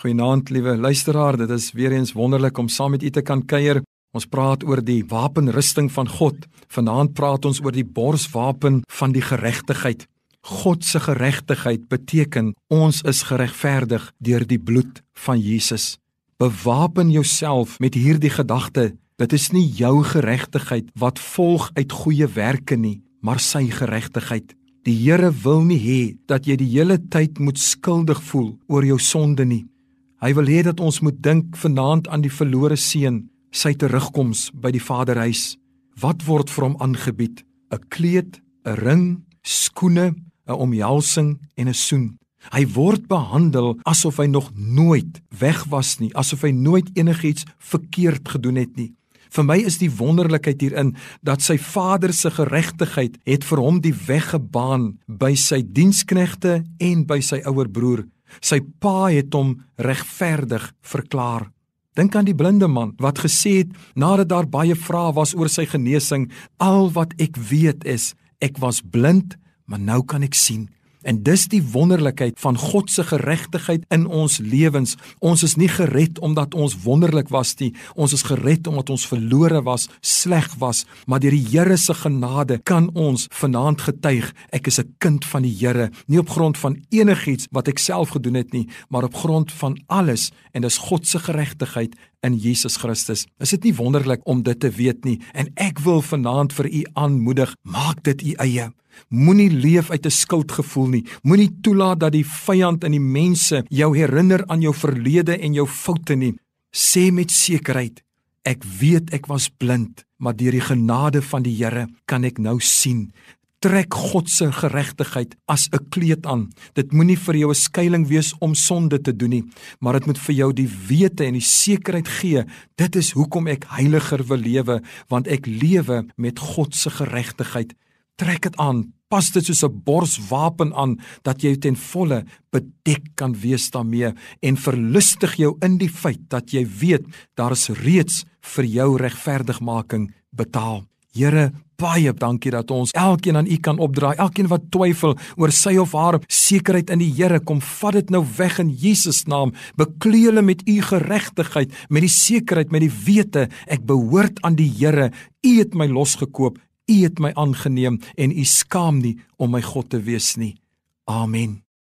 Goeienaand, liewe luisteraar. Dit is weer eens wonderlik om saam met u te kan kuier. Ons praat oor die wapenrusting van God. Vanaand praat ons oor die borswapen van die geregtigheid. God se geregtigheid beteken ons is geregverdig deur die bloed van Jesus. Bewapen jouself met hierdie gedagte. Dit is nie jou geregtigheid wat volg uit goeie werke nie, maar sy geregtigheid. Die Here wil nie hê dat jy die hele tyd moet skuldig voel oor jou sonde nie. Hy wil hê dat ons moet dink vanaand aan die verlore seun, sy terugkoms by die Vaderhuis. Wat word vir hom aangebied? 'n Kleed, 'n ring, skoene, 'n omhelsing en 'n soen. Hy word behandel asof hy nog nooit weg was nie, asof hy nooit enigiets verkeerd gedoen het nie. Vir my is die wonderlikheid hierin dat sy Vader se geregtigheid het vir hom die weg gebaan by sy diensknegte en by sy ouer broer. Sy pa het hom regverdig verklaar. Dink aan die blinde man wat gesê het nadat daar baie vrae was oor sy genesing, al wat ek weet is ek was blind, maar nou kan ek sien. En dis die wonderlikheid van God se geregtigheid in ons lewens. Ons is nie gered omdat ons wonderlik was nie. Ons is gered omdat ons verlore was, sleg was, maar deur die Here se genade kan ons vanaand getuig ek is 'n kind van die Here, nie op grond van enigiets wat ek self gedoen het nie, maar op grond van alles en dis God se geregtigheid in Jesus Christus. Is dit nie wonderlik om dit te weet nie? En ek wil vanaand vir u aanmoedig, maak dit u eie. Moenie leef uit 'n skuldgevoel nie. Moenie toelaat dat die vyand en die mense jou herinner aan jou verlede en jou foute nie. Sê met sekerheid: Ek weet ek was blind, maar deur die genade van die Here kan ek nou sien trek God se geregtigheid as 'n kleed aan. Dit moenie vir jou 'n skuilings wees om sonde te doen nie, maar dit moet vir jou die wete en die sekerheid gee. Dit is hoekom ek heiliger wil lewe, want ek lewe met God se geregtigheid. Trek dit aan. Pas dit soos 'n borswapen aan dat jy ten volle bedek kan wees daarmee en verlustig jou in die feit dat jy weet daar is reeds vir jou regverdigmaking betaal. Here, baie dankie dat ons elkeen aan U kan opdraai. Elkeen wat twyfel oor sy of haar sekerheid in die Here, kom vat dit nou weg in Jesus naam. Bekleë hulle met U geregtigheid, met die sekerheid, met die wete ek behoort aan die Here. U het my losgekoop. U het my aangeneem en U skaam nie om my God te wees nie. Amen.